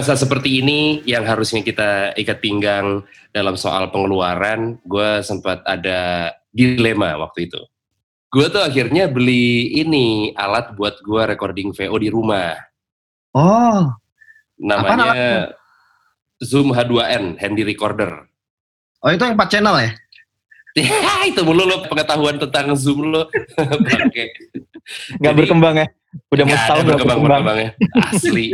masa seperti ini yang harusnya kita ikat pinggang dalam soal pengeluaran, gue sempat ada dilema waktu itu. Gue tuh akhirnya beli ini alat buat gue recording VO di rumah. Oh, Namanya Zoom H2n, handy recorder. oh itu yang 4 channel ya? Ya, itu mulu lo pengetahuan tentang Zoom lo. Nggak Jadi- berkembang ya? Udah mau setahun nggak berkembang. berkembang-berkembangnya. Asli.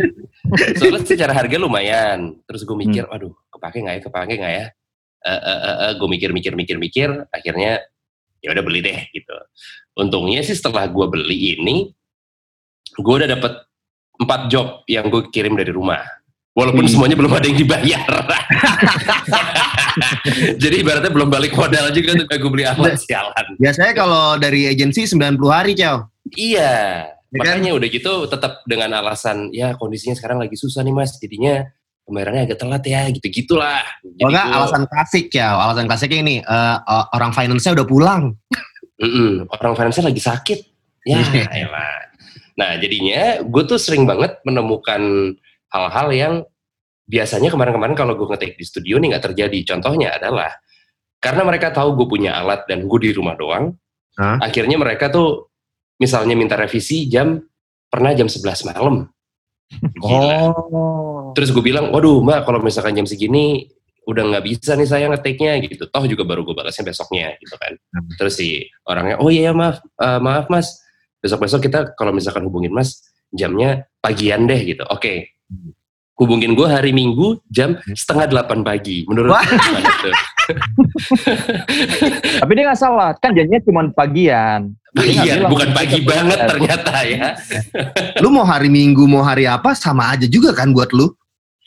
Soalnya secara harga lumayan. Terus gue mikir, aduh, kepake nggak ya, kepake nggak ya? Eh, eh, eh, eh, gue mikir-mikir-mikir-mikir, akhirnya ya udah beli deh gitu. Untungnya sih setelah gue beli ini, gue udah dapet empat job yang gue kirim dari rumah. Walaupun Hmm. semuanya belum ada yang dibayar. Jadi ibaratnya belum balik modal juga tuh kayak gue beli alat sialan. Biasanya kalau dari agensi 90 hari, Ciao. Iya, Ya kan? makanya udah gitu tetap dengan alasan ya kondisinya sekarang lagi susah nih mas, jadinya pembayarannya agak telat ya, gitu-gitulah. Jadi Oh enggak, gua- alasan klasik, Ciao. Alasan klasiknya ini, o- orang finance-nya udah pulang. Mm-mm, orang finance lagi sakit. Ya, Iya. elah. Nah, jadinya gue tuh sering banget menemukan hal-hal yang biasanya kemarin-kemarin kalau gue ngetik di studio nih nggak terjadi. Contohnya adalah karena mereka tahu gue punya alat dan gue di rumah doang, Hah? akhirnya mereka tuh misalnya minta revisi jam pernah jam 11 malam. Gila. Oh. Terus gue bilang, waduh mbak kalau misalkan jam segini udah nggak bisa nih saya ngetiknya gitu. Toh juga baru gue balasnya besoknya gitu kan. Hmm. Terus si orangnya, oh iya maaf, eh, maaf mas, besok-besok kita kalau misalkan hubungin mas jamnya pagian deh gitu. Oke, Hmm. hubungin gue hari Minggu jam setengah delapan pagi. Menurut tuh? Tapi dia nggak salah, kan janjinya cuma pagian. Pagian, bilang, bukan pagi "Kita banget bayar." ternyata ya. Lu mau hari Minggu, mau hari apa, sama aja juga kan buat lu.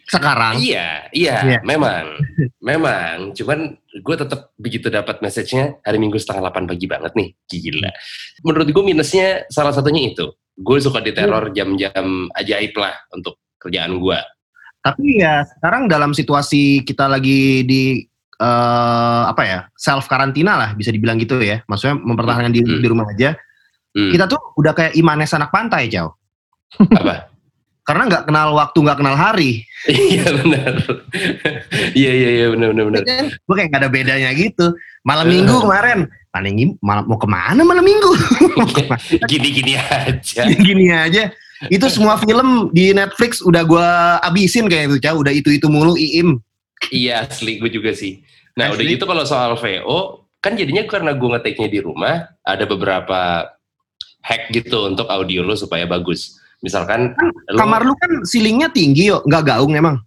Sekarang. Iya, iya, Iya. memang, memang. Cuman gue tetap begitu dapat message-nya hari Minggu setengah 8 pagi banget nih, gila. Menurut gue minusnya salah satunya itu. Gue suka diteror jam-jam ajaib lah untuk kerjaan gue. Tapi ya sekarang dalam situasi kita lagi di eh, apa ya self karantina lah bisa dibilang gitu ya. Maksudnya mempertahankan diri Hmm. di rumah aja. Hmm. Kita tuh udah kayak Imanes anak pantai, Ciao. Apa? Karena nggak kenal waktu, nggak kenal hari. Iya benar. Iya iya iya benar benar benar. Gue kayak nggak ada bedanya gitu. Malam Eh. minggu kemarin, paling malam mau ke mana malam minggu? Gini-gini aja. Gini aja. Itu semua film di Netflix udah gua abisin kayak itu, Ciao. Udah itu itu mulu, iim. Iya asli gue juga sih. Nah udah Asli. gitu kalau soal VO kan jadinya karena gue ngetiknya di rumah ada beberapa hack gitu untuk audio lo supaya bagus. Misalkan lo- Kamar lu kan ceilingnya tinggi yo, nggak gaung emang.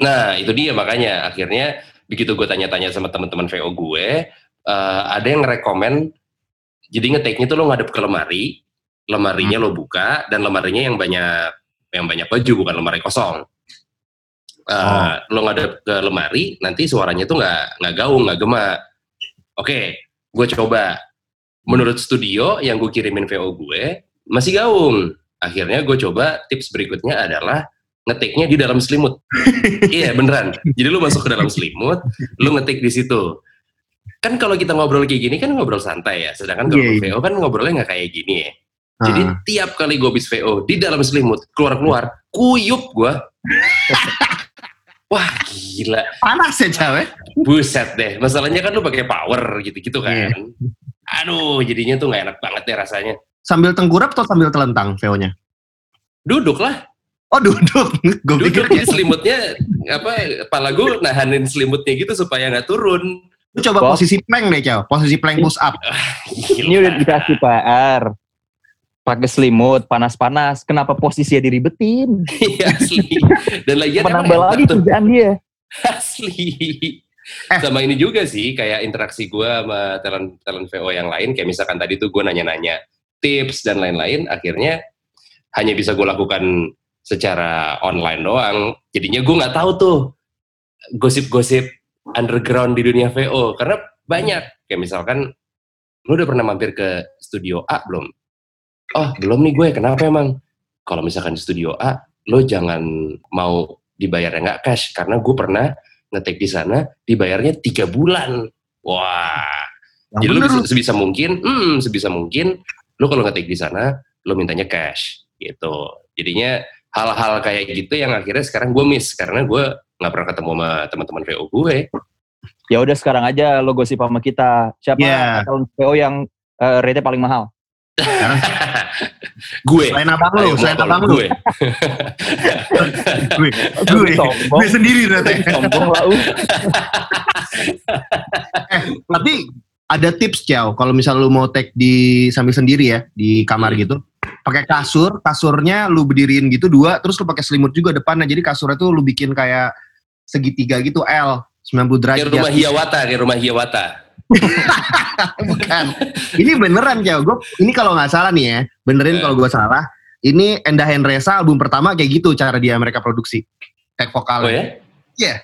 Nah, itu dia makanya akhirnya begitu gue tanya-tanya sama teman-teman VO gue, eh, ada yang rekomen jadi ngeteknya tuh lo ngadep ke lemari, lemarinya lo buka dan lemarinya yang banyak yang banyak baju bukan lemari kosong. Eh, Lo ngadep ke lemari, nanti suaranya tuh nggak nggak gaung, nggak gema. Oke, gue coba. Menurut studio yang gue kirimin VO gue masih gaung. Akhirnya gue coba tips berikutnya adalah ngetiknya di dalam selimut. iya beneran. Jadi lu masuk ke dalam selimut, lu ngetik di situ. Kan kalau kita ngobrol kayak gini kan ngobrol santai ya. Sedangkan kalau Iya, iya. VO kan ngobrolnya nggak kayak gini ya. Jadi Ah. tiap kali gue habis VO di dalam selimut keluar-keluar kuyup gue. Wah gila, panas ya, Ciao. ya? buset deh. Masalahnya kan lu pakai power gitu-gitu kan. Iya. Aduh, jadinya tuh nggak enak banget deh rasanya. Sambil tengkurap atau sambil telentang VO-nya? Duduk lah, Oh duduk, gue pikir jadi selimutnya apa? Kepala gue nahanin selimutnya gitu supaya nggak turun. Lu coba Bob. posisi plank deh, Ciao. Posisi plank push up. Ini udah dikasih PR. Pakai selimut, panas-panas. Kenapa posisinya diribetin? Iya asli. Dan emang Menambah lagi kerjaan dia. asli. Sama ini juga sih kayak interaksi gue sama talent talent VO yang lain kayak misalkan tadi tuh gue nanya-nanya tips dan lain-lain akhirnya hanya bisa gue lakukan secara online doang. Jadinya gue nggak tahu tuh gosip-gosip underground di dunia VO karena banyak kayak misalkan lu udah pernah mampir ke studio A belum? Oh belum nih gue kenapa emang? Kalau misalkan di studio A lo jangan mau dibayarnya nggak cash karena gue pernah ngetik di sana dibayarnya tiga bulan. Wah, Yang jadi bener lu. bisa- sebisa mungkin, hmm, sebisa mungkin lu kalau ngetik di sana lu mintanya cash gitu. Jadinya hal-hal kayak gitu yang akhirnya sekarang gue miss karena gue nggak pernah ketemu sama teman-teman VO gue. Ya udah sekarang aja lo gosip sama kita. Siapa account PO yang eh, rate paling mahal? Gue. Selain abang lu, selain abang lu. gue. Gue, gue, gue sendiri ternyata. Sombong lah. uh. Tapi ada tips Ciao, kalau misal lu mau take di sambil sendiri ya di kamar Hmm. gitu, pakai kasur, kasurnya lu berdiriin gitu dua, terus lu pakai selimut juga depannya. Jadi kasurnya tuh lu bikin kayak segitiga gitu L 90 derajat. Kayak rumah Hiawata, kayak rumah Hiawata. Bukan. Ini beneran Ciao. Gua ini kalau nggak salah nih ya, benerin Eh. kalau gua salah. Ini Endah Hendresa album pertama kayak gitu cara dia mereka produksi. Take vokal. Oh ya? Iya.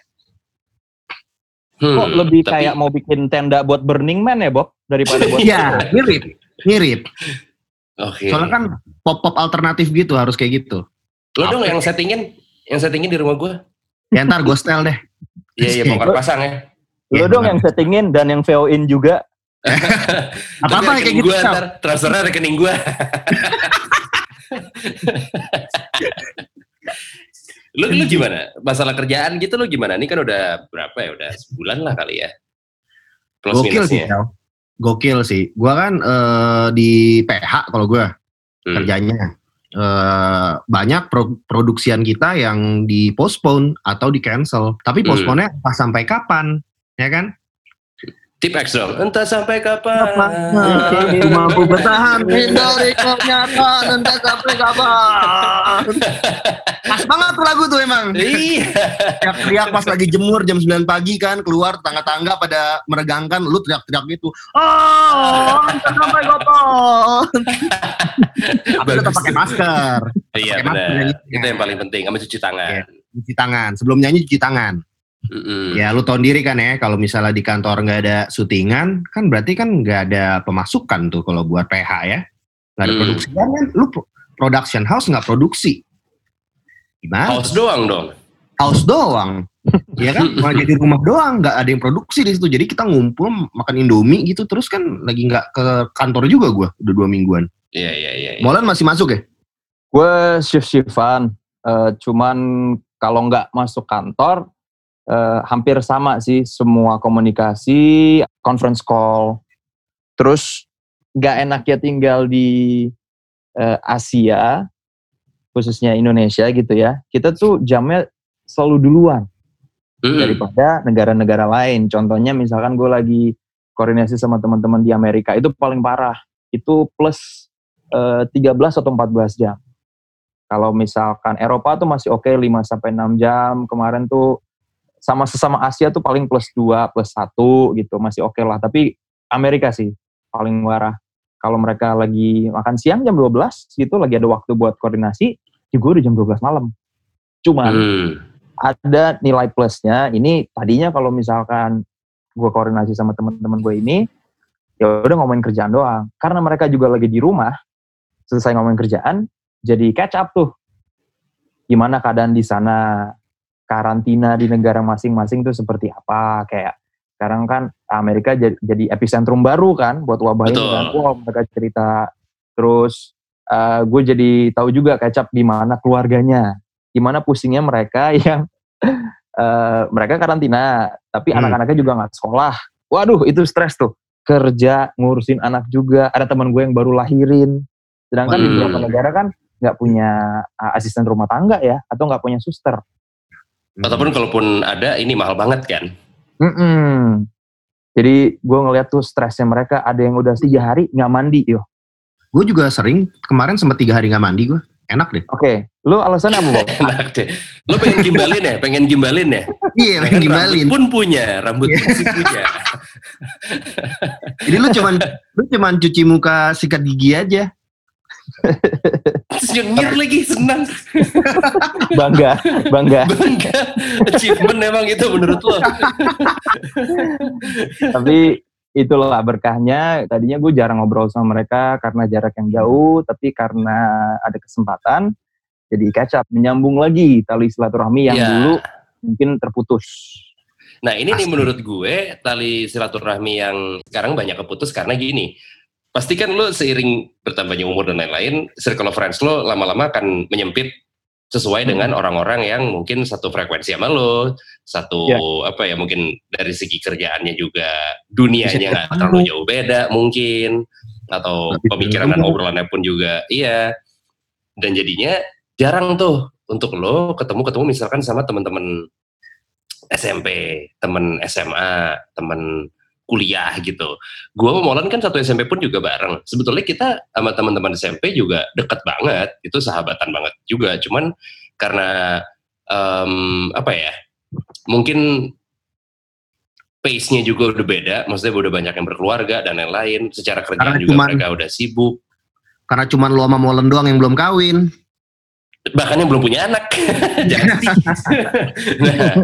Hmm, Kok lebih tapi- kayak mau bikin tenda buat Burning Man ya, Bob? Daripada buat Iya, mirip. Mirip. Oke. Soalnya kan pop-pop alternatif gitu harus kayak gitu. Lo dong yang settingin, yang settingin di rumah gue. Ya ntar gue style deh. Iya, iya, bongkar pasang ya. Lo Iya, dong bener. yang settingin dan yang VO-in juga. Apa-apa Tapi kayak gitu. Gua, ntar transfernya rekening gue. lu, lu gimana? Masalah kerjaan gitu lu gimana? Ini kan udah berapa ya? Udah sebulan lah kali ya. Plus Gokil sih, minusnya. Cal. Gokil sih. Gua kan eh, di PH kalau gua Hmm. kerjanya. Eh, banyak pro- produksian kita yang di postpone atau di cancel. Tapi Hmm. postpone-nya pas sampai kapan? Ya kan? Tip X dong. Entah sampai kapan. Aku mampu bertahan dari kenyataan entah sampai kapan. Pas banget tuh lagu tuh emang. Iya. teriak-teriak pas lagi jemur jam 9 pagi kan keluar tangga-tangga pada meregangkan lu teriak-teriak gitu oh entah sampai kapan tapi tetap pakai masker Iya benar. Itu yang paling penting. Sama cuci tangan. Iya. cuci tangan sebelum nyanyi cuci tangan Mm-mm. ya lu tahu diri kan ya kalau misalnya di kantor nggak ada syutingan kan berarti kan nggak ada pemasukan tuh kalau buat PH ya nggak ada Hmm. produksi kan lu pro- production house nggak produksi gimana House doang dong. house doang ya kan malah jadi rumah doang nggak ada yang produksi di situ jadi kita ngumpul makan indomie gitu terus kan lagi nggak ke kantor juga gua udah dua mingguan Iya iya iya. iya. Molan masih masuk ya Gue shift-shiftan. eh, cuman kalau nggak masuk kantor, eh, hampir sama sih semua komunikasi, conference call. Terus nggak enaknya tinggal di eh, Asia, khususnya Indonesia gitu ya. Kita tuh jamnya selalu duluan Mm-mm. daripada negara-negara lain. Contohnya misalkan gue lagi koordinasi sama teman-teman di Amerika itu paling parah. Itu plus eh, 13 atau 14 jam. Kalau misalkan Eropa tuh masih oke 5 sampai 6 jam. Kemarin tuh sama sesama Asia tuh paling plus 2, plus 1 gitu. Masih oke lah. Tapi Amerika sih paling parah. Kalau mereka lagi makan siang jam 12 gitu lagi ada waktu buat koordinasi, juga udah jam 12 malam. Cuman Hmm. ada nilai plusnya. Ini tadinya kalau misalkan gue koordinasi sama teman-teman gue ini, ya udah ngomongin kerjaan doang. Karena mereka juga lagi di rumah, selesai ngomongin kerjaan, jadi catch up tuh. Gimana keadaan di sana, karantina di negara masing-masing tuh seperti apa? Kayak sekarang kan Amerika jadi, epicentrum baru kan buat wabah ini kan. Wah mereka cerita. Terus eh, gue jadi tahu juga catch up gimana keluarganya gimana pusingnya mereka yang eh, mereka karantina, tapi Hmm. anak-anaknya juga nggak sekolah. Waduh, itu stres tuh. Kerja, ngurusin anak juga. Ada teman gue yang baru lahirin. Sedangkan di Hmm. beberapa negara kan nggak punya uh, asisten rumah tangga ya, atau nggak punya suster. Ataupun kalaupun ada ini mahal banget kan. Mm-mm. Jadi gue ngeliat tuh stresnya mereka. Ada yang udah tiga hari nggak mandi, yo. gue juga sering kemarin sempat tiga hari nggak mandi gue enak deh Oke, lu alasannya apa, Bob? Enak deh. Lo pengen gimbalin ya? Pengen gimbalin ya? iya Kan gimbalin Rambut pun punya, rambut pun sih punya. jadi lu cuman lu cuman cuci muka sikat gigi aja Terus nyengir lagi, senang. Bangga, bangga. Bangga. Achievement emang itu menurut lo. tapi itulah berkahnya tadinya gue jarang ngobrol sama mereka karena jarak yang jauh tapi karena ada kesempatan jadi catch up menyambung lagi tali silaturahmi yang Iya. dulu mungkin terputus Nah ini nih Pasti. menurut gue tali silaturahmi yang sekarang banyak keputus karena gini. Pasti kan lo seiring bertambahnya umur dan lain-lain, circle of friends lo lama-lama akan menyempit sesuai dengan orang-orang yang mungkin satu frekuensi sama lo, satu Ya. apa ya mungkin dari segi kerjaannya juga dunianya nggak ketemu. terlalu jauh beda mungkin atau Tapi pemikiran dan ketemu. obrolannya pun juga iya dan jadinya jarang tuh untuk lo ketemu-ketemu misalkan sama teman-teman SMP, temen SMA, temen kuliah gitu. Gua sama Molan kan satu SMP pun juga bareng. Sebetulnya kita sama teman-teman SMP juga deket banget, itu sahabatan banget juga. Cuman karena em, apa ya, mungkin pace-nya juga udah beda, maksudnya udah banyak yang berkeluarga dan lain-lain. Secara kerjaan Karena juga cuman- mereka udah sibuk. Karena cuman lo sama Molen doang yang belum kawin. bahkan yang belum punya anak nah,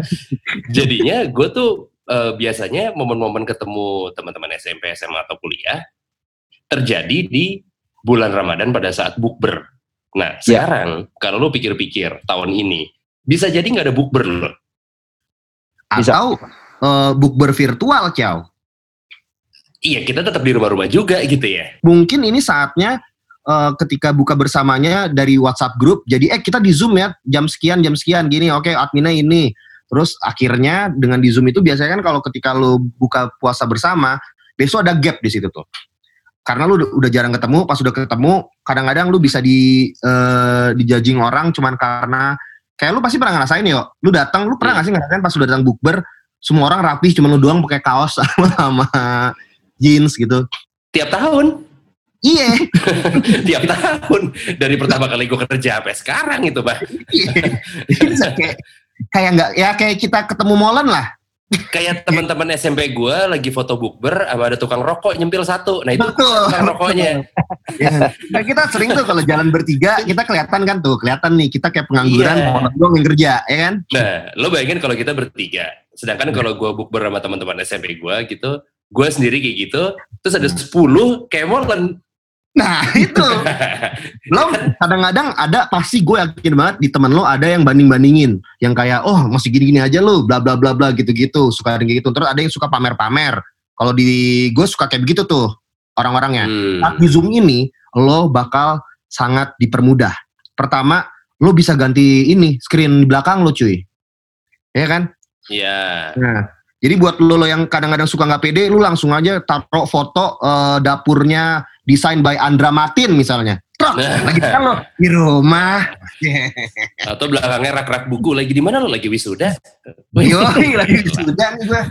jadinya gue tuh eh, biasanya momen-momen ketemu teman-teman SMP SMA atau kuliah terjadi di bulan Ramadan pada saat bukber nah Ya. sekarang kalau lu pikir-pikir tahun ini bisa jadi nggak ada bukber Bisa. Atau eh, bukber virtual, Ciao. iya kita tetap di rumah-rumah juga gitu ya Mungkin ini saatnya eh, ketika buka bersamanya dari WhatsApp grup. Jadi eh kita di Zoom ya jam sekian jam sekian gini. Oke, adminnya ini. Terus akhirnya dengan di Zoom itu biasanya kan kalau ketika lo buka puasa bersama, besok ada gap di situ tuh. Karena lu udah, jarang ketemu, pas udah ketemu, kadang-kadang lu bisa di eh, dijudging orang cuman karena kayak lu pasti pernah ngerasain ya, lu datang, lu pernah nggak sih ngerasain pas udah datang bukber, semua orang rapi, cuma lu doang pakai kaos sama, sama jeans gitu. tiap tahun Iya, tiap tahun dari pertama kali gue kerja sampai sekarang itu bah iya. Kayak nggak ya kayak kita ketemu Molen lah. kayak teman-teman SMP gue lagi foto bukber sama ada tukang rokok nyempil satu nah itu Betul. tukang rokoknya Ya. Nah, kita sering tuh kalau jalan bertiga kita kelihatan kan tuh kelihatan nih kita kayak pengangguran Iya. Molen doang yang kerja ya kan. nah lo bayangin kalau kita bertiga sedangkan kalau gue bukber sama teman-teman SMP gue gitu gue sendiri kayak gitu terus ada 10 kayak molen Nah itu lo kadang-kadang ada pasti gue yakin banget di temen lo ada yang banding-bandingin yang kayak oh masih gini-gini aja lo bla bla bla bla gitu-gitu suka yang gitu terus ada yang suka pamer-pamer kalau di gue suka kayak begitu tuh orang-orangnya Hmm. di Zoom ini lo bakal sangat dipermudah. Pertama, lo bisa ganti ini screen di belakang lo cuy. Ya kan? Iya. Nah, jadi buat lo, lo yang kadang-kadang suka nggak pede, lo langsung aja taruh foto eh, dapurnya desain by Andra Matin misalnya. Trok, lagi kan lo di rumah. atau belakangnya rak-rak buku lagi di mana lo lagi wisuda Yo, lagi wisuda nih gue.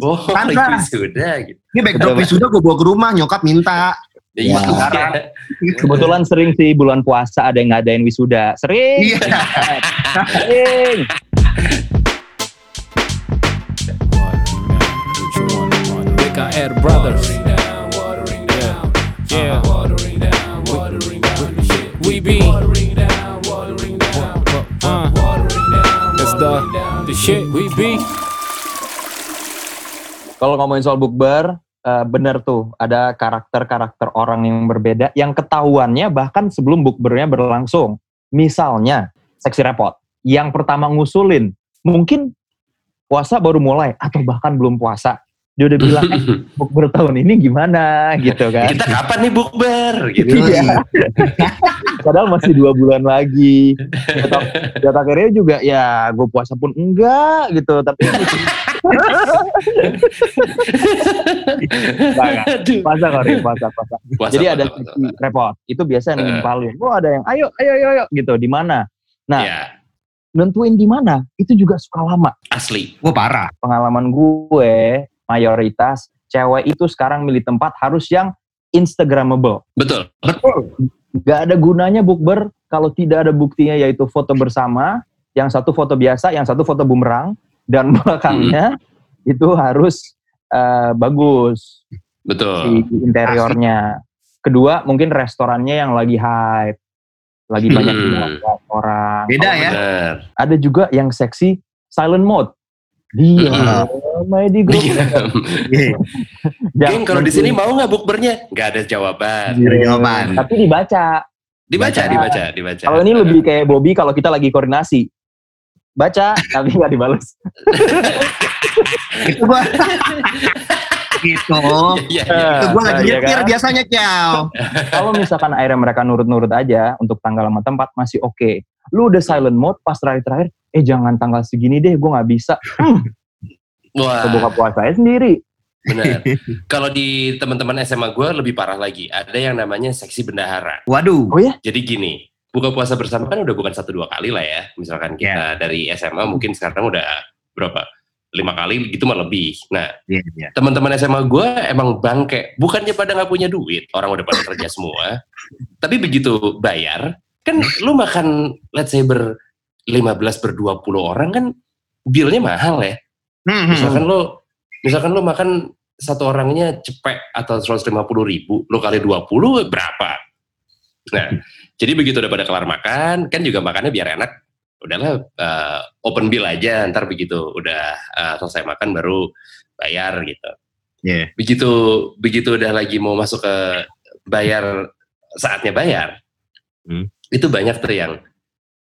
oh Tanda. lagi wisuda gitu Ini backdrop wisuda gue bawa ke rumah, nyokap minta. Iya. Wah. Kebetulan sering sih bulan puasa ada yang ngadain wisuda. Sering. Iya. Sering. Brothers. Yeah. We be. Uh, That's the the shit we be. Kalau ngomongin soal bukber, eh, bener tuh ada karakter-karakter orang yang berbeda yang ketahuannya bahkan sebelum bukbernya berlangsung. Misalnya seksi repot yang pertama ngusulin mungkin puasa baru mulai atau bahkan belum puasa. Dia udah bilang, eh, bukber tahun ini gimana gitu kan. kita kapan nih bukber gitu Iya. Padahal masih dua bulan lagi. Dan akhirnya juga ya gue puasa pun enggak gitu. Tapi puasa Rin, puasa puasa. Jadi ada repot. Itu biasa yang Eh. nimpalin. Oh ada yang ayo ayo ayo ayo gitu di mana. Nah, Iya, nentuin di mana itu juga suka lama. asli Gue parah. Pengalaman gue mayoritas cewek itu sekarang milih tempat harus yang instagramable. betul Betul. Gak ada gunanya bukber kalau tidak ada buktinya yaitu foto bersama, yang satu foto biasa, yang satu foto bumerang, dan belakangnya itu harus eh, bagus betul di interiornya. Kedua mungkin restorannya yang lagi hype, lagi banyak Hmm. orang. Beda ya. Ada juga yang seksi silent mode. Dia Hmm. Main di grup. Iya. Geng kalau di sini mau nggak bukbernya? Nggak ada jawaban. Nggak ada jawaban. Tapi dibaca. Dibaca, Baca. dibaca, dibaca. Kalau ini lebih kayak Bobby kalau kita lagi koordinasi. Baca, tapi nggak dibales. itu gua gitu Iya, iya. itu gua lagi Iya nyetir kan? biasanya ciao Kalau misalkan akhirnya mereka nurut-nurut aja untuk tanggal sama tempat masih oke. lu udah silent mode pas terakhir-terakhir, eh jangan tanggal segini deh, gue nggak bisa. Hmm, Wah, kebuka puasanya sendiri. benar. Kalau di teman-teman SMA gue lebih parah lagi. Ada yang namanya seksi bendahara. Waduh. Oh ya? Jadi gini, buka puasa bersama kan udah bukan satu dua kali lah ya. Misalkan kita dari SMA mungkin sekarang udah berapa? Lima kali gitu mah lebih. Nah, Iya, iya. teman-teman SMA gue emang bangke. Bukannya pada nggak punya duit, orang udah pada kerja semua. Tapi begitu bayar, kan lu makan let's say ber 15 ber 20 orang kan bilnya mahal ya. Hmm, hmm. Misalkan lu misalkan lu makan satu orangnya cepet atau 150 ribu, lu kali 20 berapa? Nah, jadi begitu udah pada kelar makan, kan juga makannya biar enak. Udahlah eh, open bill aja, ntar begitu udah eh, selesai makan baru bayar gitu. Iya. Begitu begitu udah lagi mau masuk ke bayar saatnya bayar, Hmm. itu banyak tuh yang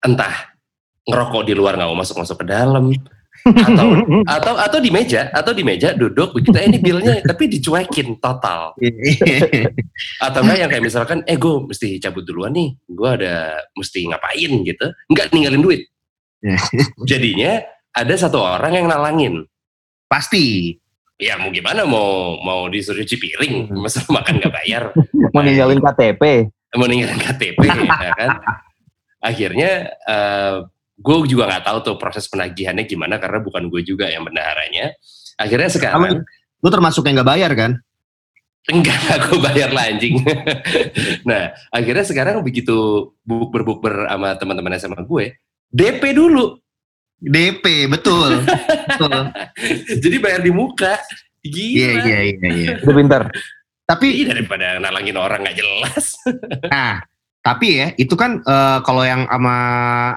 entah ngerokok di luar nggak mau masuk masuk ke dalam, atau atau atau di meja atau di meja duduk begitu eh, ini bilnya tapi dicuekin total atau enggak yang kayak misalkan eh gue mesti cabut duluan nih gue ada mesti ngapain gitu nggak ninggalin duit Ya. jadinya ada satu orang yang nalangin Pasti. ya mau gimana mau mau disuruh cuci piring masa makan nggak bayar Mau ninggalin KTP. mau ninggalin KTP ya kan akhirnya gue juga nggak tahu tuh proses penagihannya gimana karena bukan gue juga yang bendaharanya akhirnya sekarang Lu termasuk yang nggak bayar kan? enggak aku bayar lah anjing nah akhirnya sekarang begitu buk berbukber sama teman-teman SMA gue DP dulu DP, betul. betul. jadi bayar di muka gila Iya, iya, iya, iya. Itu pinter. Tapi Ih, daripada nalangin orang nggak jelas Nah, tapi ya itu kan eh, kalau yang sama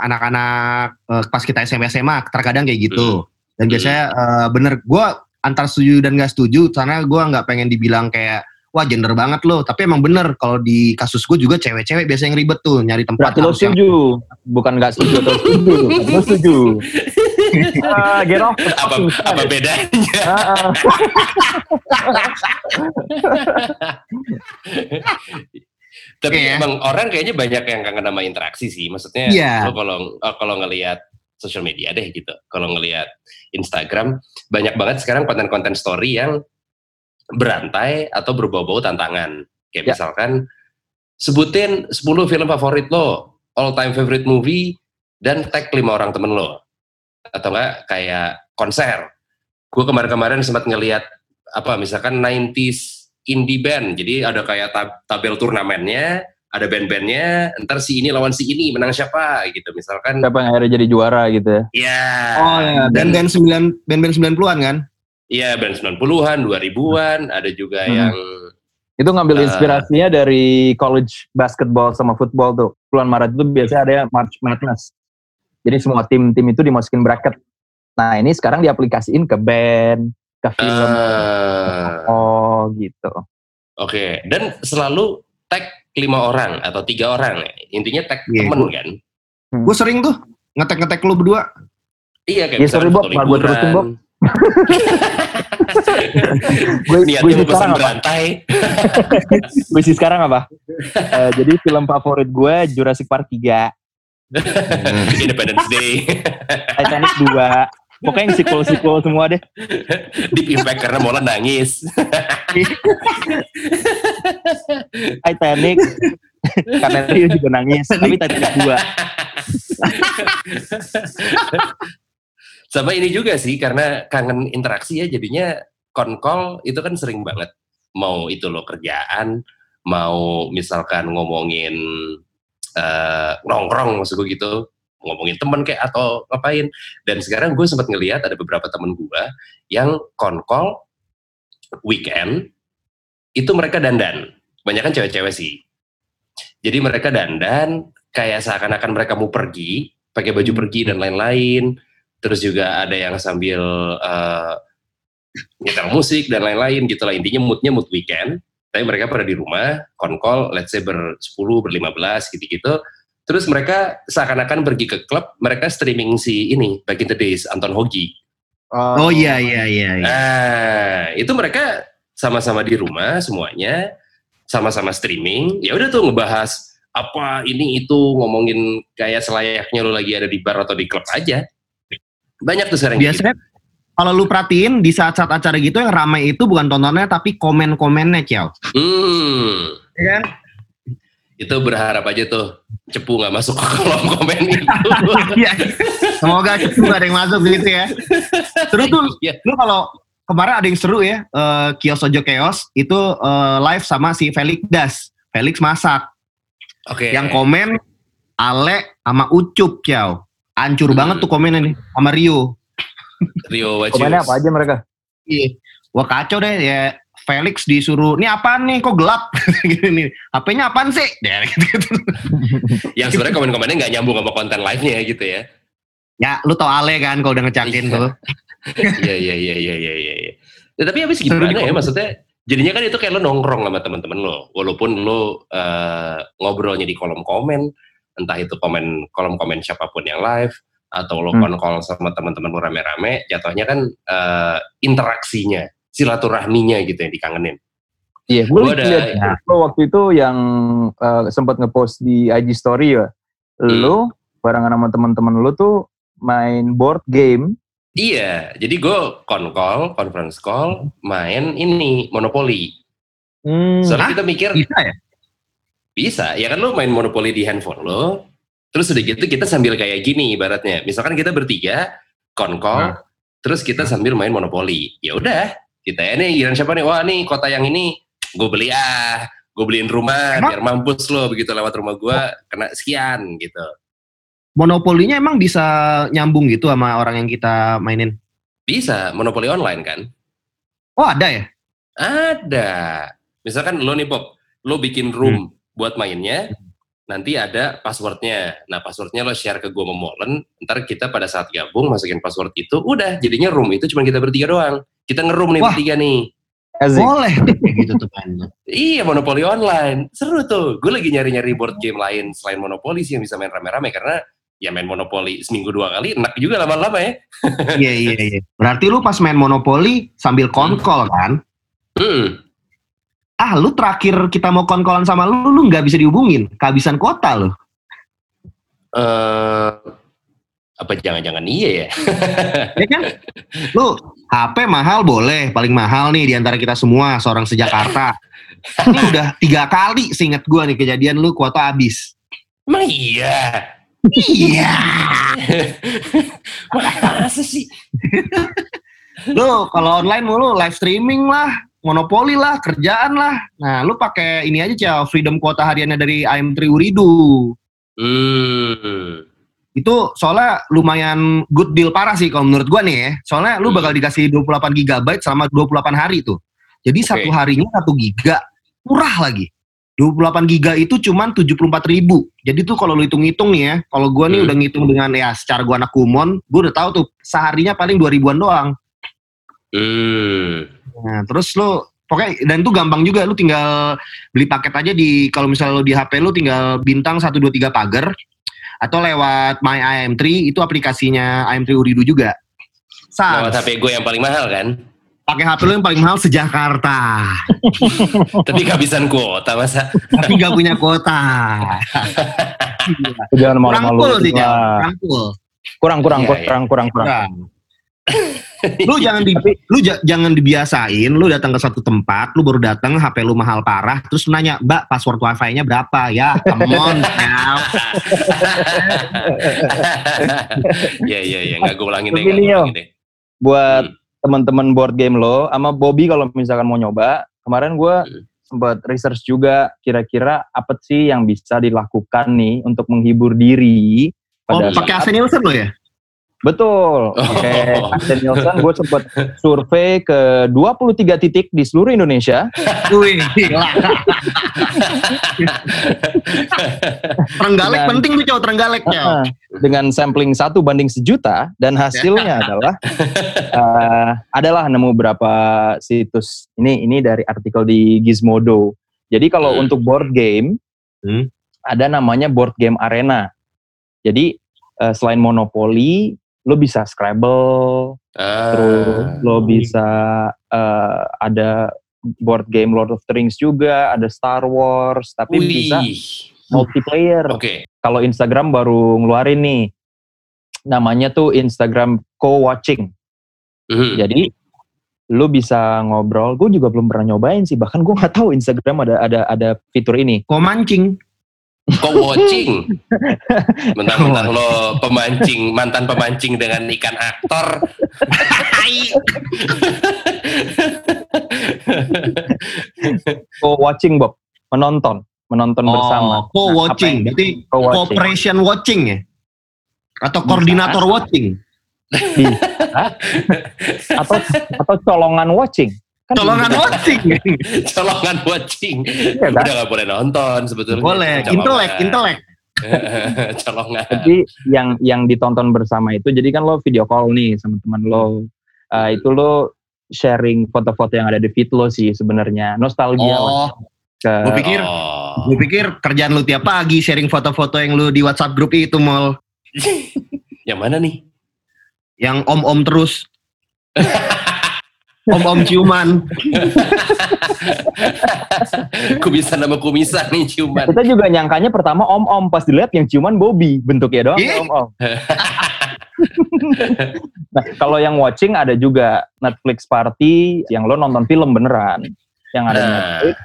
anak-anak eh, pas kita SMA SMA terkadang kayak gitu. Dan biasanya eh, bener gue antar setuju dan gak setuju karena gue nggak pengen dibilang kayak wah gender banget loh. Tapi emang bener kalau di kasus gue juga cewek-cewek biasanya yang ribet tuh nyari tempat. Berarti lo harus yang- setuju. Bukan nggak setuju atau setuju. Lo setuju. Ah, get off apa apa bedanya Ah, ah. tapi Iya. emang orang kayaknya banyak yang kangen sama interaksi sih. Maksudnya lo kalau oh, kalau ngelihat sosial media deh gitu kalau ngelihat Instagram banyak banget sekarang konten-konten story yang berantai atau berbau-bau tantangan. Kayak Ya. misalkan sebutin 10 film favorit lo all time favorite movie dan tag lima orang temen lo. Atau enggak kayak konser. Gue kemarin-kemarin sempat ngelihat apa misalkan 90s indie band jadi ada kayak tab- tabel turnamennya ada band-bandnya ntar si ini lawan si ini menang siapa gitu misalkan Siapa yang akhirnya jadi juara gitu ya. ya Oh ya, dan band-band sembilan band-band 90-an kan? iya band 90-an 2000-an ada juga Hmm. yang Itu ngambil Eh. inspirasinya dari college basketball sama football tuh. Bulan Maret itu biasanya ada March Madness. Jadi semua tim-tim itu dimasukin bracket. Nah ini sekarang diaplikasiin ke band, ke film. eh, Oh gitu. oke dan selalu tag lima orang atau tiga orang intinya tag Iya. temen kan Gue sering tuh ngetek-ngetek lu berdua. iya kayak Iya, sorry, Bob, terusin. Bob. Gue niatnya mau pesan sekarang apa? berantai Gue isi sekarang apa? Eh, jadi film favorit gue Jurassic Park 3, Independence Day Titanic 2. Pokoknya yang sequel-sequel semua deh. Deep Impact karena Mola nangis Titanic. Karena Rio juga nangis. Tapi Titanic 2. sama ini juga sih karena kangen interaksi ya jadinya konkol itu kan sering banget mau itu lo kerjaan mau misalkan ngomongin eh, nongkrong maksud gue gitu ngomongin temen kayak atau ngapain. Dan sekarang gue sempat ngelihat ada beberapa temen gue yang konkol weekend itu mereka dandan. Banyak kan cewek-cewek sih. Jadi mereka dandan kayak seakan-akan mereka mau pergi pakai baju pergi dan lain-lain. Terus juga ada yang sambil eh, nyetel musik dan lain-lain gitu lah. Intinya moodnya mood weekend. Tapi mereka pada di rumah konkol let's say ber 10 ber 15 gitu-gitu terus mereka seakan-akan pergi ke klub mereka streaming si ini back in the days Anton Hogi Oh iya iya iya. iya. nah itu mereka sama-sama di rumah semuanya sama-sama streaming ya udah tuh ngebahas apa ini itu ngomongin kayak selayaknya lu lagi ada di bar atau di klub aja. Banyak tuh gitu. Biasanya kalau lu perhatiin di saat-saat acara gitu yang ramai itu bukan tontonnya tapi komen-komennya, Ciao. Hmm. Ya kan? Itu berharap aja tuh cepu nggak masuk ke kolom komen itu. Iya. Semoga itu nggak ada yang masuk gitu ya. Terus tuh Iya. lu kalau kemarin ada yang seru ya, eh, Kios Ojo Chaos itu eh, live sama si Felix Das. Felix masak. Oke. Yang komen Ale sama Ucup, Ciao. Hancur Hmm. banget tuh komennya nih sama Rio. Rio. Komennya apa aja mereka? Iya. Wah kacau deh ya. Felix disuruh, ini apaan nih kok gelap? Gini nih, HP-nya apaan sih? Ya, gitu. Yang sebenarnya komen-komennya nggak nyambung sama konten live-nya gitu ya. ya lu tau Ale kan kalau udah ngecakin Iya. tuh. Iya iya iya iya iya iya. iya. Ya, tapi habis gimana ya maksudnya? Jadinya kan itu kayak lo nongkrong sama teman-teman lo, walaupun lo eh, ngobrolnya di kolom komen, entah itu komen kolom komen siapa pun yang live atau lo Hmm. call sama teman-teman lo rame-rame, jatuhnya kan eh, interaksinya, silaturahminya gitu yang dikangenin. Iya, gue lihat lo waktu itu yang eh, sempat ngepost di IG story ya. Lo barengan sama teman-teman lo tuh main board game. Iya, jadi gue call, conference call, main ini monopoli. Hmm. Soalnya Hah? kita mikir Bisa ya? Bisa, ya kan lo main monopoli di handphone lo, terus udah gitu kita sambil kayak gini ibaratnya. Misalkan kita bertiga, konkol, terus kita sambil main monopoli. Ya udah, kita ya nih, giliran siapa nih? Wah nih kota yang ini, gue beli ah, gue beliin rumah, Emang? biar mampus lo begitu lewat rumah gue kena sekian gitu. Monopolinya emang bisa nyambung gitu sama orang yang kita mainin? Bisa, monopoli online kan? Oh ada ya? Ada. Misalkan lo nih Pop, lo bikin room buat mainnya, nanti ada passwordnya. Nah passwordnya lo share ke gue sama Molen, ntar kita pada saat gabung masukin password itu, udah jadinya room itu cuma kita bertiga doang. Kita ngeroom nih Wah. bertiga nih. Asik. Boleh gitu tuh kan. Iya monopoli online, seru tuh. Gue lagi nyari-nyari board game lain selain monopoli sih yang bisa main rame-rame karena ya main monopoli seminggu dua kali enak juga lama-lama ya. Iya iya iya. Berarti lu pas main monopoli sambil konkol kan? Hmm. Ah lu terakhir kita mau konkolan sama lu, lu nggak bisa dihubungin. Kehabisan kota lu. Eh, apa jangan-jangan iya ya? Ya kan? Lu HP mahal boleh, paling mahal nih di antara kita semua seorang sejakarta. Ini udah tiga kali seingat gua nih kejadian lu kuota habis. Emang iya. Iya. Masa sih? Lu kalau online mulu live streaming lah, monopoli lah, kerjaan lah. Nah, lu pakai ini aja Ciao, freedom kuota hariannya dari AM3 Uridu. Hmm. Itu soalnya lumayan good deal parah sih kalau menurut gua nih ya. Soalnya lu Hmm. bakal dikasih 28 GB selama 28 hari tuh. Jadi Oke. satu harinya satu giga, murah lagi. 28 giga itu cuman 74 ribu. Jadi tuh kalau lu hitung-hitung nih ya, kalau gua nih Hmm. udah ngitung dengan ya secara gua anak kumon, gua udah tahu tuh seharinya paling 2 ribuan doang. Hmm. Nah, terus lu pokoknya dan itu gampang juga lu tinggal beli paket aja di kalau misalnya lu di HP lu tinggal bintang 1 2 3 pagar atau lewat My IM3 itu aplikasinya IM3 Uridu juga. Lewat Sans, HP gue yang paling mahal kan? pakai HP lu yang paling mahal sejakarta, Tapi kehabisan kuota masa? tapi gak punya kuota. Jangan malu-malu. Kurang, kurang, kurang, kurang, kurang. Kurang. Lu jangan di, lu ja- jangan dibiasain lu datang ke satu tempat lu baru datang HP lu mahal parah terus nanya mbak password wifi-nya berapa ya come on Jal. Iya iya iya nggak gue ulangin deh. Ulangin deh. Buat Hmm. teman-teman board game lo, sama Bobby kalau misalkan mau nyoba, kemarin gue Hmm. sempat research juga kira-kira apa sih yang bisa dilakukan nih untuk menghibur diri oh pada pakai AC Nielsen lo ya Betul. Oke, Oh. Asen Nielsen gue sempat survei ke 23 titik di seluruh Indonesia. Wih, gila. Trenggalek penting tuh cowok Trenggalek ya. Heeh. dengan sampling satu banding sejuta dan hasilnya adalah eh, adalah nemu berapa situs ini ini dari artikel di Gizmodo. Jadi kalau Hmm. untuk board game Hmm. ada namanya board game arena. Jadi eh, selain Monopoly, lo bisa Scrabble, terus Ah. lo bisa eh, ada board game Lord of the Rings juga, ada Star Wars, tapi bisa Wih. multiplayer. Oke. Kalau Instagram baru ngeluarin nih, namanya tuh Instagram co-watching. Mhm. Jadi lu bisa ngobrol. Gue juga belum pernah nyobain sih. Bahkan gue nggak tahu Instagram ada ada ada fitur ini. Kok? Co-watching. Mentang-mentang lo pemancing, mantan pemancing dengan ikan aktor. Co-watching Bob, menonton, menonton bersama. Oh, co-watching. Nah, Berarti cooperation watching ya? Atau Bisa. koordinator watching? Bisa. atau atau colongan watching. Kan Colongan watching. Colongan watching. Kan? Udah gak boleh nonton sebetulnya. Boleh. Colongan. Intelek, intelek. Colongan. Jadi yang yang ditonton bersama itu, jadi kan lo video call nih sama teman lo. Uh, itu lo sharing foto-foto yang ada di feed lo sih sebenarnya. Nostalgia Oh, ke gue pikir, Oh. gue pikir kerjaan lu tiap pagi sharing foto-foto yang lu di WhatsApp grup itu mal, Yang mana nih? yang om-om terus. Om-om ciuman. kumisan sama kumisan nih ciuman. Kita juga nyangkanya pertama om-om pas dilihat yang ciuman Bobby bentuknya doang om-om. nah kalau yang watching ada juga Netflix party yang lo nonton film beneran yang ada Nah. Netflix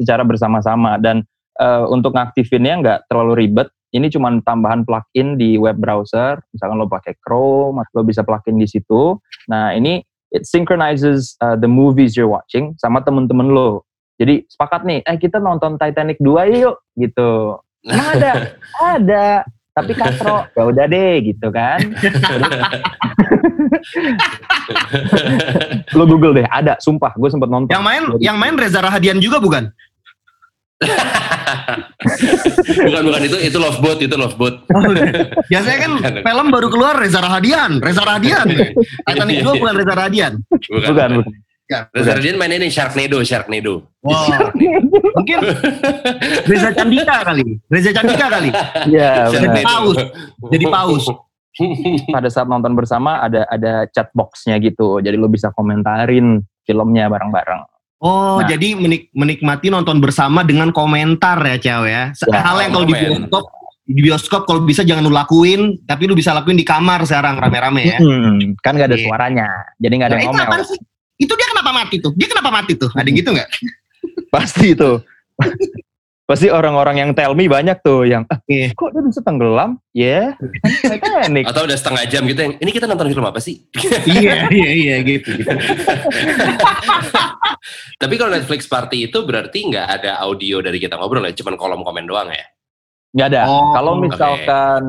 secara bersama-sama dan eh, untuk ngaktifinnya nggak terlalu ribet. Ini cuma tambahan plugin di web browser, misalkan lo pakai Chrome, lo bisa plugin di situ. Nah ini it synchronizes uh, the movies you're watching sama temen-temen lo. Jadi sepakat nih, eh kita nonton Titanic 2 yuk gitu. Emang ada? ada. Tapi katro, ya udah deh gitu kan. lo Google deh, ada, sumpah, gue sempet nonton. Yang main, yang main Reza Rahadian juga bukan? bukan bukan itu itu loveboat itu loveboat. Biasanya kan film baru keluar Reza Rahadian, Reza Rahadian. Titanic 2 bukan Reza Rahadian. Bukan. Bukan, bukan. Reza Radian main ini Sharknado Sharknado. Wah, mungkin Reza Candika kali, Reza Candika kali. Iya, Jadi benar. paus, jadi paus. Pada saat nonton bersama ada ada chat boxnya gitu, jadi lo bisa komentarin filmnya bareng-bareng. Oh, Nah. jadi menik- menikmati nonton bersama dengan komentar ya, Ciao ya. Ya, Hal yang kalau di bioskop, di bioskop kalau bisa jangan lu lakuin, tapi lu bisa lakuin di kamar sekarang rame-rame ya. Hmm, kan gak ada Iya. suaranya, jadi gak ada Nah, yang itu ngomel. sih? Itu dia kenapa mati tuh? Dia kenapa mati tuh? Ada gitu nggak? Pasti itu. Pasti orang-orang yang tell me banyak tuh yang ah, Iya. kok dia bisa tenggelam? Ya, yeah, Titanic. Atau udah setengah jam gitu yang ini kita nonton film apa sih? iya, iya, iya gitu. gitu. Tapi kalau Netflix party itu berarti nggak ada audio dari kita ngobrol ya, cuman kolom komen doang ya. Nggak ada. Oh, Kalau misalkan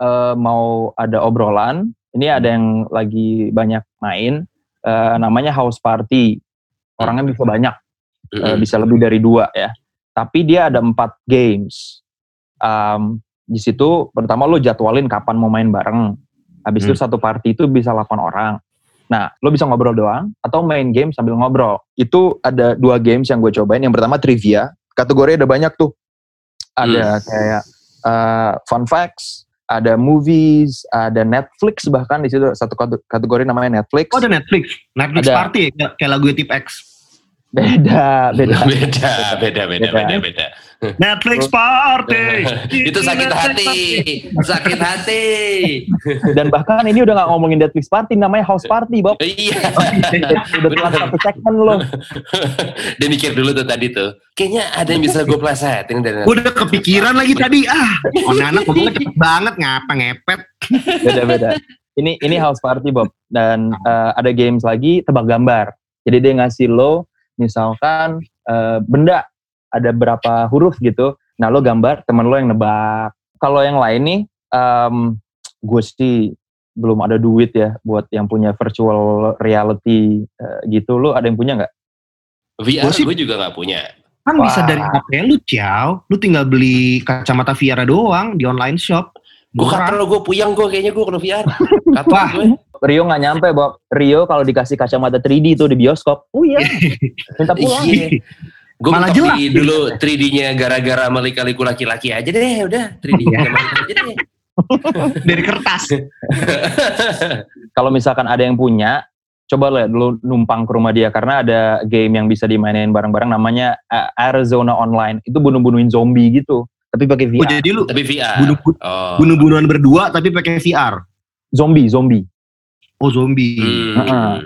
eh, mau ada obrolan, ini ada yang lagi banyak main, eh, namanya house party. Orangnya bisa banyak, Mm-mm. bisa lebih dari dua ya. Tapi dia ada empat games. Um, di situ pertama lo jadwalin kapan mau main bareng. Habis itu satu party itu bisa 8 orang. Nah, lo bisa ngobrol doang atau main game sambil ngobrol. Itu ada dua games yang gue cobain. Yang pertama trivia. Kategori ada banyak tuh. Ada kayak uh, fun facts, ada movies, ada Netflix bahkan di situ satu kate- kategori namanya Netflix. Oh, ada Netflix. Netflix Ada. Party ya, kayak- kayak lagu Tip X. Beda, beda. beda, beda, beda, Beda. beda, beda. Netflix Party. itu sakit hati, sakit hati. Dan bahkan ini udah gak ngomongin Netflix party, namanya house party, Bob. Iya. udah telat satu segmen lo. Dia mikir dulu tuh tadi tuh. Kayaknya ada yang bisa gue plesetin dari udah kepikiran lagi tadi. Ah, oh anak ngomongnya cepet banget ngapa ngepet. Beda-beda. Ini ini house party, Bob. Dan eh, ada games lagi tebak gambar. Jadi dia ngasih lo misalkan eh, benda ada berapa huruf gitu. Nah, lo gambar, temen lo yang nebak. Kalau yang lain nih, em, gue sih belum ada duit ya buat yang punya virtual reality eh, gitu. Lo ada yang punya nggak? VR gue juga nggak punya. Kan bisa Wah. dari HP lu, Ciao. Lu tinggal beli kacamata VR doang di online shop. Gue Murah. katro, gue puyang gue kayaknya gue kena VR. Katro Wah. gue. Rio nggak nyampe, Bob. Rio kalau dikasih kacamata 3D itu di bioskop, oh iya, minta pulang. Iya. Gue Malah jelas. dulu 3D-nya gara-gara melika-liku laki-laki aja deh, udah 3D-nya aja deh. dari kertas. kalau misalkan ada yang punya, coba lihat dulu numpang ke rumah dia karena ada game yang bisa dimainin bareng-bareng namanya uh, Arizona Online. Itu bunuh-bunuhin zombie gitu. tapi pakai Oh, VR. jadi lu Tapi VR. Bunuh- oh. bunuh-bunuhan berdua tapi pakai VR. Zombie, zombie. Oh, zombie. Hmm.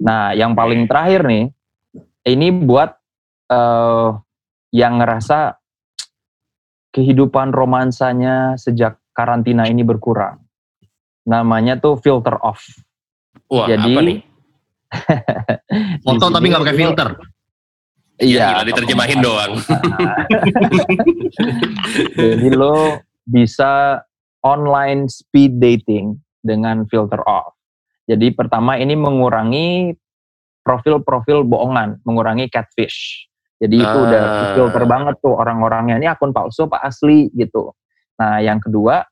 Nah, yang paling terakhir nih, ini buat eh yang ngerasa kehidupan romansanya sejak karantina ini berkurang. Namanya tuh filter off. Wah, Jadi apa nih? Foto tapi nggak pakai filter. Iya, Iya. diterjemahin doang. Jadi lo bisa online speed dating dengan filter off. Jadi pertama ini mengurangi profil-profil bohongan, mengurangi catfish. Jadi itu Ah. udah filter banget tuh orang-orangnya ini akun palsu apa asli gitu. Nah yang kedua,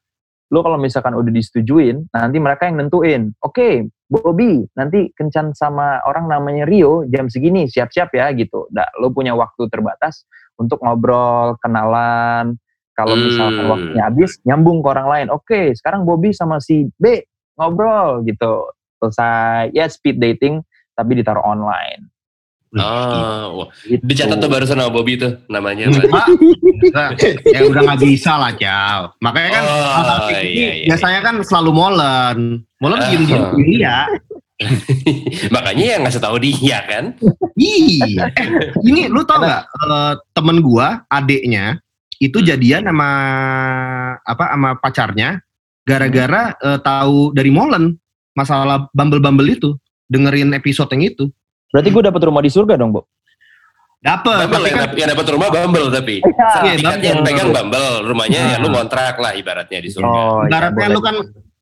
lo kalau misalkan udah disetujuin, nanti mereka yang nentuin. Oke, Bobby, nanti kencan sama orang namanya Rio jam segini, siap-siap ya gitu. Nah, lo punya waktu terbatas untuk ngobrol, kenalan. Kalau misalkan Hmm. waktunya habis, nyambung ke orang lain. Oke, sekarang Bobby sama si B ngobrol gitu. Selesai, ya speed dating, tapi ditaruh online. Oh, wah. Gitu. dicatat tuh barusan sama Bobby tuh namanya. Nah, ya udah nggak bisa lah, Cal. Makanya kan Oh, kayak gini iya, iya, biasanya kan selalu molen. Molen Ah. diem-diem iya. Makanya yang ngasih tahu dia kan. Iya. Eh, ini lu tau nggak eh, temen gua, adeknya itu jadian sama apa sama pacarnya gara-gara eh, tahu dari molen masalah bumble-bumble itu dengerin episode yang itu Berarti gue dapat rumah di surga dong, Bu? dapet Bumble tapi yang, kan dap- yang dapat rumah Bumble tapi. Iya, Sertifikatnya yang Bumble. pegang Bumble, rumahnya ya Nah. lu ngontrak lah ibaratnya di surga. Oh, iya, ibaratnya boleh. lu kan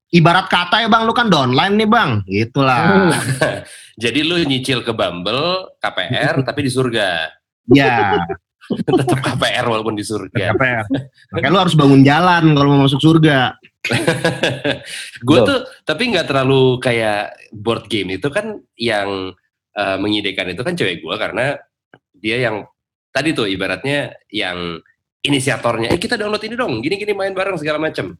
ibarat kata ya bang lu kan downline nih bang gitulah Jadi lu nyicil ke Bumble, KPR tapi di surga. ya Tetap KPR walaupun di surga. KPR makanya lu harus bangun jalan kalau mau masuk surga gue tuh tapi nggak terlalu kayak board game itu kan yang eh, mengidekan itu kan cewek gue karena dia yang tadi tuh ibaratnya yang inisiatornya eh kita download ini dong gini gini main bareng segala macam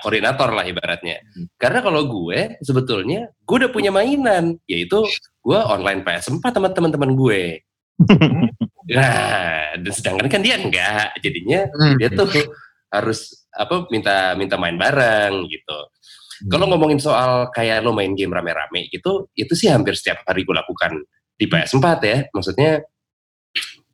koordinator lah ibaratnya. Karena kalau gue sebetulnya gue udah punya mainan yaitu gue online PS4 sama teman-teman gue. Nah dan sedangkan kan dia enggak jadinya dia tuh harus apa minta minta main bareng gitu. Kalau ngomongin soal kayak lo main game rame-rame gitu, itu sih hampir setiap hari gue lakukan di PS4 ya. Maksudnya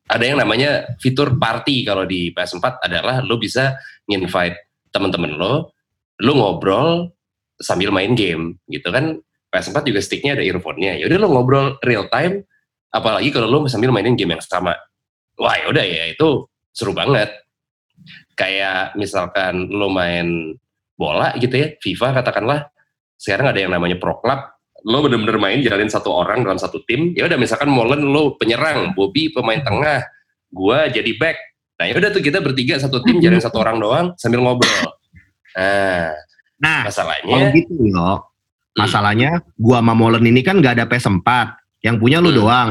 ada yang namanya fitur party kalau di PS4 adalah lo bisa nginvite temen-temen lo, lo ngobrol sambil main game gitu kan. PS4 juga sticknya ada earphone-nya. Yaudah lo ngobrol real time, apalagi kalau lo sambil mainin game yang sama. Wah yaudah ya itu seru banget kayak misalkan lo main bola gitu ya, FIFA katakanlah, sekarang ada yang namanya Pro Club, lo bener-bener main jalanin satu orang dalam satu tim, ya udah misalkan Molen lo penyerang, Bobby pemain tengah, gua jadi back. Nah ya udah tuh kita bertiga satu tim jalanin satu orang doang sambil ngobrol. Nah, nah kalau masalahnya gitu loh masalahnya gua sama Molen ini kan gak ada PS4 yang punya lu Hmm. doang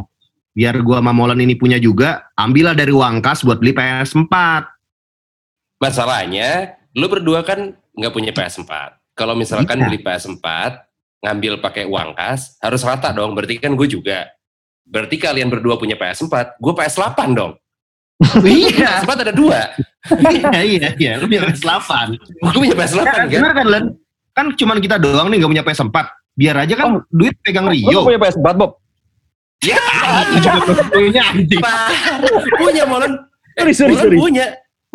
biar gua sama Molen ini punya juga ambillah dari uang kas buat beli PS4 masalahnya lo berdua kan nggak punya PS4. Kalau misalkan Iya. beli PS4 ngambil pakai uang kas harus rata dong. Berarti kan gue juga. Berarti kalian berdua punya PS4, gue PS8 dong. iya PS4 ada dua. iya iya iya lu punya PS8 Gue punya PS8 Ya, kan. bener kan Len kan cuman kita doang nih gak punya PS4 biar aja kan duit pegang Rio punya PS4, Bob? Ya, punya anjing punya Molen. Sorry, sorry, sorry. punya.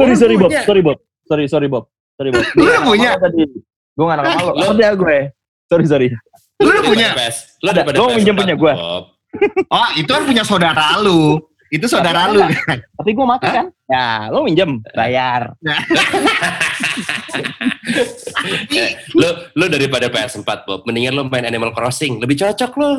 Sorry, sorry, Bob. Sorry, Bob. Sorry, sorry, Bob. Sorry, Bob. Lu yang punya? Tadi. Gue gak nakal malu. Lo- Ada gue. Sorry, sorry. lu udah punya. Lo Ada. daripada Lo PS4, minjem punya gua. Bob. oh itu kan punya saudara lu itu saudara lu Tapi gue mati kan? Ya, lo minjem. Bayar. Eh, lo lo daripada PS4 Bob, mendingan lo main Animal Crossing, lebih cocok lo.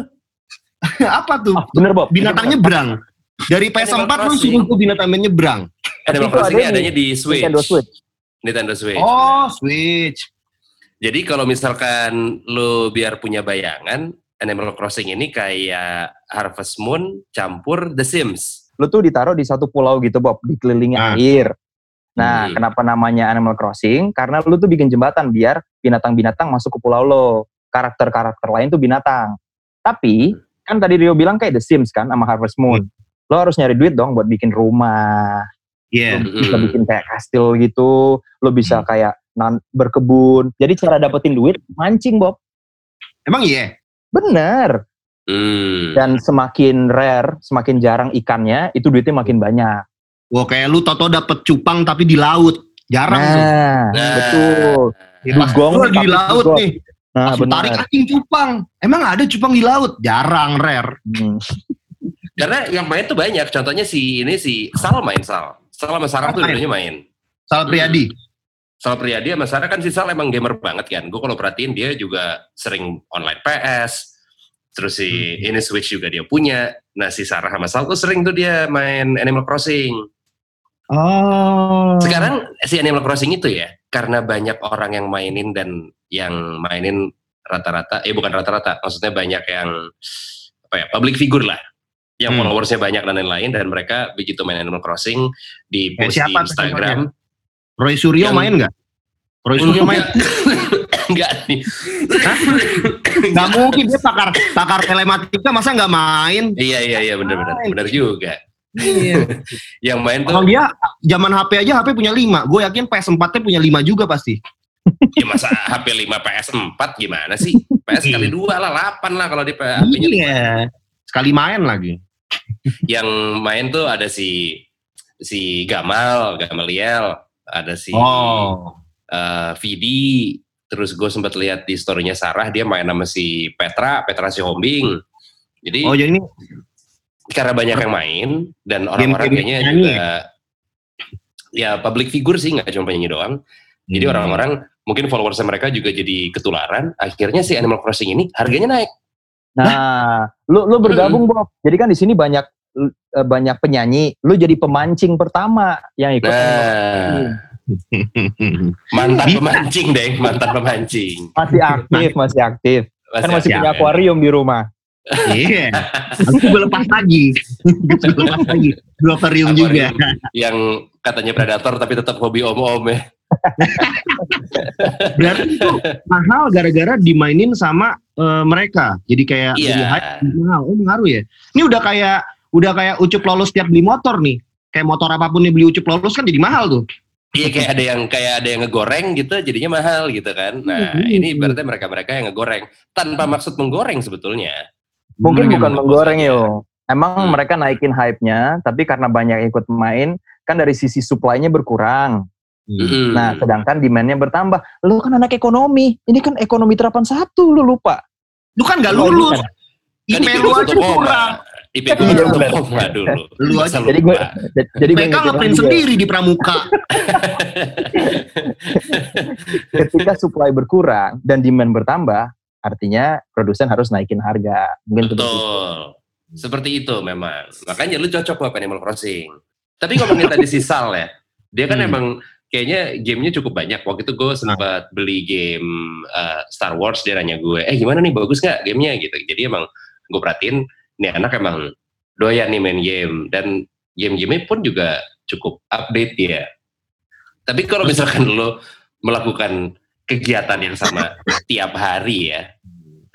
apa tuh Ah, bener, Bob. binatang nyebrang dari PS4 lu suruh tuh binatang nyebrang Animal Crossing ada ini adanya di Switch. Nintendo Switch. Nintendo Switch. oh Switch Jadi kalau misalkan lo biar punya bayangan, Animal Crossing ini kayak Harvest Moon campur The Sims. Lo tuh ditaruh di satu pulau gitu, Bob. Dikelilingi Ah. air. Nah, Hmm. kenapa namanya Animal Crossing? Karena lu tuh bikin jembatan biar binatang-binatang masuk ke pulau lo. Karakter-karakter lain tuh binatang. Tapi, kan tadi Rio bilang kayak The Sims kan sama Harvest Moon. Lo harus nyari duit dong buat bikin rumah, Iya. Lo bisa bikin kayak kastil gitu, lo bisa Hmm. kayak nan- berkebun. Jadi cara dapetin duit mancing, Bob. Emang iya? Bener. Hmm. Dan semakin rare, semakin jarang ikannya, itu duitnya makin banyak. Wah kayak lu toto dapet cupang tapi di laut. Jarang tuh. Nah, Nah. betul. Ya, dugong lu lagi di laut dugong. nih. Nah, Langsung tarik anjing cupang. Emang ada cupang di laut? Jarang, rare. Hmm. Karena yang main tuh banyak. Contohnya si ini si Sal main Sal. Sal sama Sarah Sal tuh dulunya main. Salah Priadi. Sal Priadi sama Sarah kan si Sal emang gamer banget kan. Gue kalau perhatiin dia juga sering online PS. Terus si Hmm. ini Switch juga dia punya. Nah si Sarah sama Sal tuh sering tuh dia main Animal Crossing. Oh. Sekarang si Animal Crossing itu ya, karena banyak orang yang mainin dan yang mainin rata-rata, eh bukan rata-rata, maksudnya banyak yang apa ya, public figure lah, yang Hmm. followersnya banyak dan lain-lain dan mereka begitu main Animal Crossing di post di siapa tuh Instagram, Roy Suryo Yang- main nggak? Roy Suryo main? enggak nih, Nggak mungkin dia pakar pakar telematika masa nggak main? iya iya iya benar-benar benar juga. Iya. Yang main tuh Kalau dia zaman HP aja HP punya 5. Gue yakin PS4-nya punya 5 juga pasti. ya masa HP 5 PS4 gimana sih? PS kali dua lah 8 lah kalau di HP-nya Iya. Sekali main lagi. Yang main tuh ada si si Gamal, Gamaliel, ada si Oh. eh, Vidi, terus gue sempat lihat di storynya Sarah dia main sama si Petra, Petra si Hombing. Jadi Oh, jadi ini karena banyak yang main dan orang-orang kayaknya juga ya public figure sih nggak cuma penyanyi doang. Jadi Hmm. orang-orang mungkin followersnya mereka juga jadi ketularan. Akhirnya si Animal Crossing ini harganya naik. Nah, lu lu bergabung Bob. Jadi kan di sini banyak eh, banyak penyanyi, lu jadi pemancing pertama yang ikut. Nah, mantan pemancing deh, mantan pemancing. Masih aktif, masih aktif. Kan masih aktif. punya akuarium di rumah. Iya. Nanti gue lepas lagi. gue lepas lagi. Gue aquarium juga. Akuarium yang katanya predator tapi tetap hobi om-om ya. Berarti itu mahal gara-gara dimainin sama eh, mereka. Jadi kayak Iya. jadi hype, mahal. Oh, ngaruh ya. Ini udah kayak udah kayak ucup lolos tiap beli motor nih. Kayak motor apa pun yang beli ucup lolos kan jadi mahal tuh. Iya kayak ada yang kayak ada yang ngegoreng gitu jadinya mahal gitu kan. Nah, Hmm. ini berarti mereka-mereka yang ngegoreng tanpa maksud menggoreng sebetulnya. Mungkin Mereka bukan menggoreng yo. Emang Hmm. mereka naikin hype-nya, tapi karena banyak yang ikut main, kan dari sisi supply-nya berkurang. Mm-mm. Nah, sedangkan demand-nya bertambah. Lu kan anak ekonomi, ini kan ekonomi terapan satu, lu lupa. Lu kan gak Oh, lulus. Kan IP lu aja kurang. IP gue Iya, satu benar. koma dulu. Lu aja. Jadi gue lupa? jadi gue ngeprint ya. sendiri di pramuka. Ketika supply berkurang dan demand bertambah, artinya produsen harus naikin harga. Mungkin. Betul. Seperti itu memang. Makanya lu cocok buat Animal Crossing. Tapi ngomongin tadi si Sal ya, dia kan Hmm. emang kayaknya gamenya cukup banyak. Waktu itu gue sempat beli game uh, Star Wars, dia nanya gue, eh gimana nih bagus nggak gamenya gitu. Jadi emang gue perhatiin, nih anak emang doyan nih main game dan game-gamenya pun juga cukup update ya. Tapi kalau misalkan lo melakukan kegiatan yang sama tiap hari ya,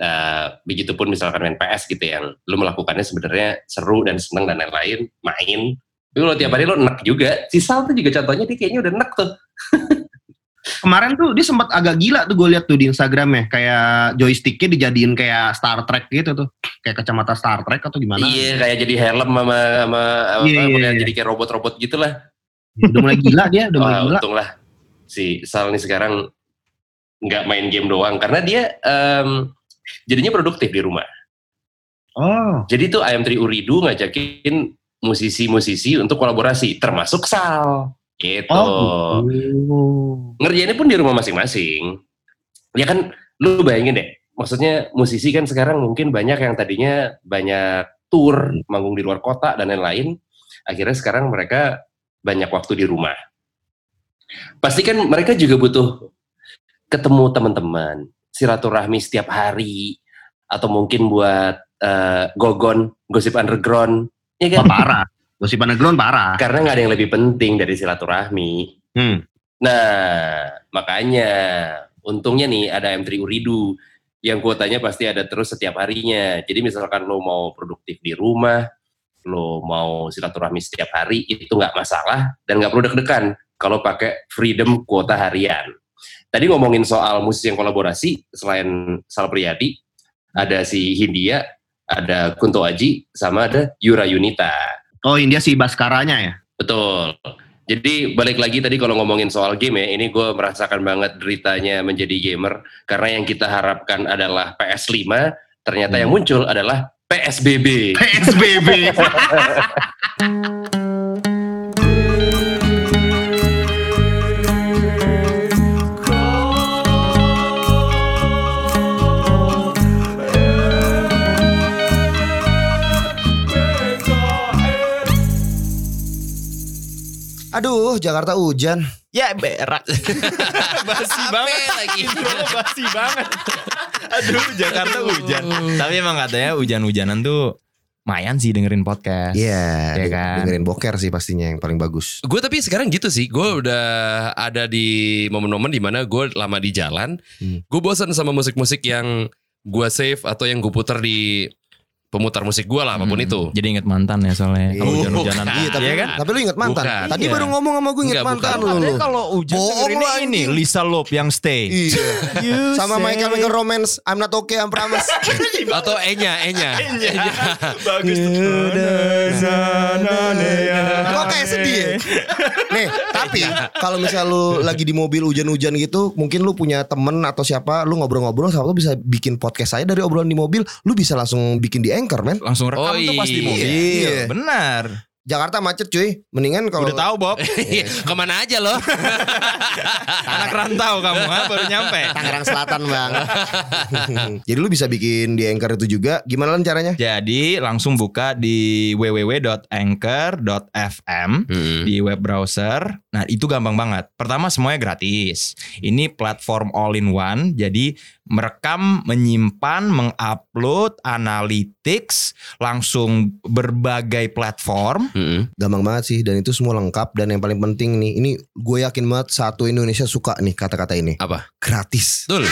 uh, begitupun misalkan main PS gitu yang lu melakukannya sebenarnya seru dan seneng dan lain-lain, main. Tapi kalau tiap hari lo enak juga. Si Sal tuh juga contohnya dia kayaknya udah enak tuh. Kemarin tuh dia sempat agak gila tuh gue lihat tuh di Instagram ya. Kayak joysticknya dijadiin kayak Star Trek gitu tuh. Kayak kacamata Star Trek atau gimana. Iya, kayak jadi helm sama sama apa, Iya, iya, kayak iya. jadi kayak robot-robot gitulah. Udah mulai gila dia, udah mulai Wah, gila. untung lah si Sal nih sekarang nggak main game doang karena dia em, jadinya produktif di rumah. Oh. Jadi tuh Ayam Tri Uridu ngajakin musisi-musisi untuk kolaborasi, termasuk Sal. Gitu. Oh. ngerjainnya pun di rumah masing-masing. Ya kan, lu bayangin deh. Maksudnya musisi kan sekarang mungkin banyak yang tadinya banyak tour, manggung di luar kota dan lain-lain. Akhirnya sekarang mereka banyak waktu di rumah. Pasti kan mereka juga butuh ketemu teman-teman, silaturahmi setiap hari, atau mungkin buat eh, gogon, gosip underground, ya Wah, kan? parah. Gosip underground parah. Karena nggak ada yang lebih penting dari silaturahmi. Hmm. Nah, makanya untungnya nih ada M3 Uridu yang kuotanya pasti ada terus setiap harinya. Jadi misalkan lo mau produktif di rumah, lo mau silaturahmi setiap hari itu nggak masalah dan nggak perlu deg-degan kalau pakai freedom kuota harian. Tadi ngomongin soal musisi yang kolaborasi selain Sal Priadi ada si Hindia, ada Kunto Aji, sama ada Yura Yunita. Oh India si Baskaranya ya. Betul. Jadi balik lagi tadi kalau ngomongin soal game ya, ini gue merasakan banget deritanya menjadi gamer karena yang kita harapkan adalah PS5, ternyata yang muncul adalah PSBB. PSBB. Aduh, Jakarta hujan. Ya berak. basi banget lagi. basi banget. Aduh, Jakarta hujan. Tapi emang katanya hujan-hujanan tuh lumayan sih dengerin podcast. Iya, Iya de- kan? dengerin boker sih pastinya yang paling bagus. Gue tapi sekarang gitu sih, gue udah ada di momen-momen di mana gue lama di jalan, Hmm. gue bosan sama musik-musik yang gue save atau yang gue putar di pemutar musik gue lah apa pun Hmm, itu. Jadi inget mantan ya soalnya. Kalau Iya. hujan-hujanan. Iya, tapi, Iya kan? tapi lu inget mantan. Bukan. Tadi Iya. baru ngomong sama gue inget Enggak, mantan bukan. lu. Lu. kalau hujan Bohong ini anjing. Lisa Loeb yang stay. Iya. Sama say- Chemical Romance, I'm not okay, I'm promise. Atau Enya, Enya. Bagus tuh. Kok kayak sedih ya? Nih, tapi kalau misal lu lagi di mobil hujan-hujan gitu, mungkin lu punya temen atau siapa, lu ngobrol-ngobrol sama lu bisa bikin podcast saya dari obrolan di mobil, lu bisa langsung bikin di Anchor, men. Langsung rekam Oh, tuh pas di iya. mobil. Iya. Benar. Jakarta macet cuy, mendingan kalau Udah tahu Bob. Iya, Ke mana aja loh? Anak rantau kamu ha? baru nyampe. Tangerang Selatan bang. Jadi lu bisa bikin di Anchor itu juga. Gimana lan caranya? Jadi langsung buka di www.anchor.fm Hmm. di web browser. Nah, itu gampang banget. Pertama semuanya gratis. Ini platform all in one. Jadi merekam, menyimpan, mengupload, analytics langsung berbagai platform. Hmm. Gampang banget sih dan itu semua lengkap dan yang paling penting nih, ini gue yakin banget satu Indonesia suka nih kata-kata ini. Apa? Gratis. Betul.